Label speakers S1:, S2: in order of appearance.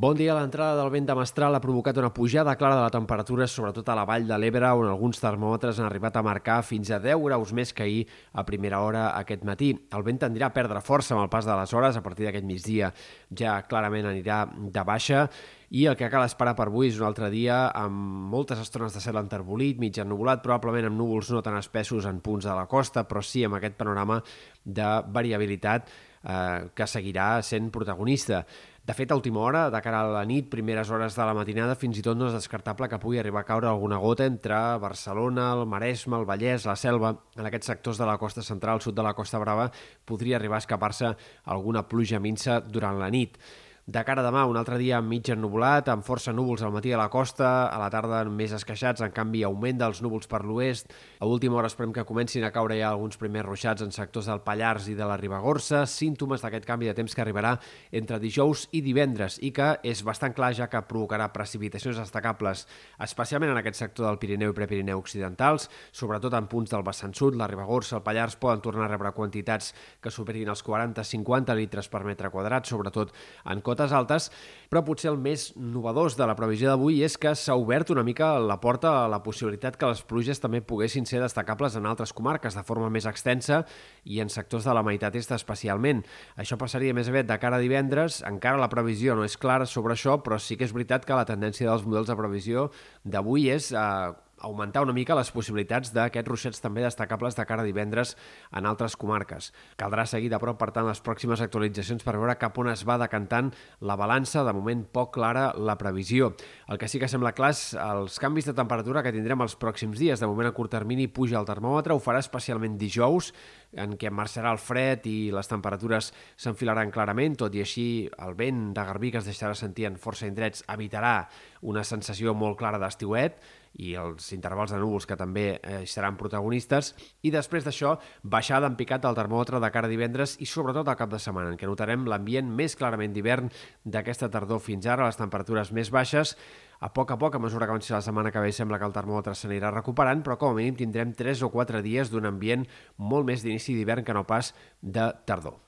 S1: Bon dia. L'entrada del vent de mestral ha provocat una pujada clara de la temperatura, sobretot a la vall de l'Ebre, on alguns termòmetres han arribat a marcar fins a 10 graus més que ahir a primera hora aquest matí. El vent tendrà a perdre força amb el pas de les hores. A partir d'aquest migdia ja clarament anirà de baixa i el que cal esperar per avui és un altre dia amb moltes estones de cel enterbolit, mig ennubulat, probablement amb núvols no tan espessos en punts de la costa, però sí amb aquest panorama de variabilitat eh, que seguirà sent protagonista. De fet, a última hora, de cara a la nit, primeres hores de la matinada, fins i tot no és descartable que pugui arribar a caure alguna gota entre Barcelona, el Maresme, el Vallès, la Selva. En aquests sectors de la costa central, sud de la Costa Brava, podria arribar a escapar-se alguna pluja minsa durant la nit. De cara a demà, un altre dia mig ennubulat, amb força núvols al matí a la costa, a la tarda més esqueixats, en canvi augment dels núvols per l'oest. A última hora esperem que comencin a caure ja alguns primers ruixats en sectors del Pallars i de la Ribagorça, símptomes d'aquest canvi de temps que arribarà entre dijous i divendres i que és bastant clar ja que provocarà precipitacions destacables, especialment en aquest sector del Pirineu i Prepirineu occidentals, sobretot en punts del vessant sud, la Ribagorça, el Pallars poden tornar a rebre quantitats que superin els 40-50 litres per metre quadrat, sobretot en cotes altes, però potser el més novedós de la previsió d'avui és que s'ha obert una mica la porta a la possibilitat que les pluges també poguessin ser destacables en altres comarques de forma més extensa i en sectors de la meitat est especialment. Això passaria més aviat de cara a divendres, encara la previsió no és clara sobre això, però sí que és veritat que la tendència dels models de previsió d'avui és eh, augmentar una mica les possibilitats d'aquests ruixats també destacables de cara a divendres en altres comarques. Caldrà seguir de prop, per tant, les pròximes actualitzacions per veure cap on es va decantant la balança, de moment poc clara la previsió. El que sí que sembla clar és els canvis de temperatura que tindrem els pròxims dies. De moment a curt termini puja el termòmetre, ho farà especialment dijous, en què marxarà el fred i les temperatures s'enfilaran clarament, tot i així el vent de garbí que es deixarà sentir en força indrets evitarà una sensació molt clara d'estiuet, i els intervals de núvols que també eh, seran protagonistes i després d'això baixada en picat del termòmetre de cara a divendres i sobretot al cap de setmana en què notarem l'ambient més clarament d'hivern d'aquesta tardor fins ara, les temperatures més baixes a poc a poc, a mesura que avanci la setmana que ve, sembla que el termòmetre s'anirà recuperant, però com a mínim tindrem 3 o 4 dies d'un ambient molt més d'inici d'hivern que no pas de tardor.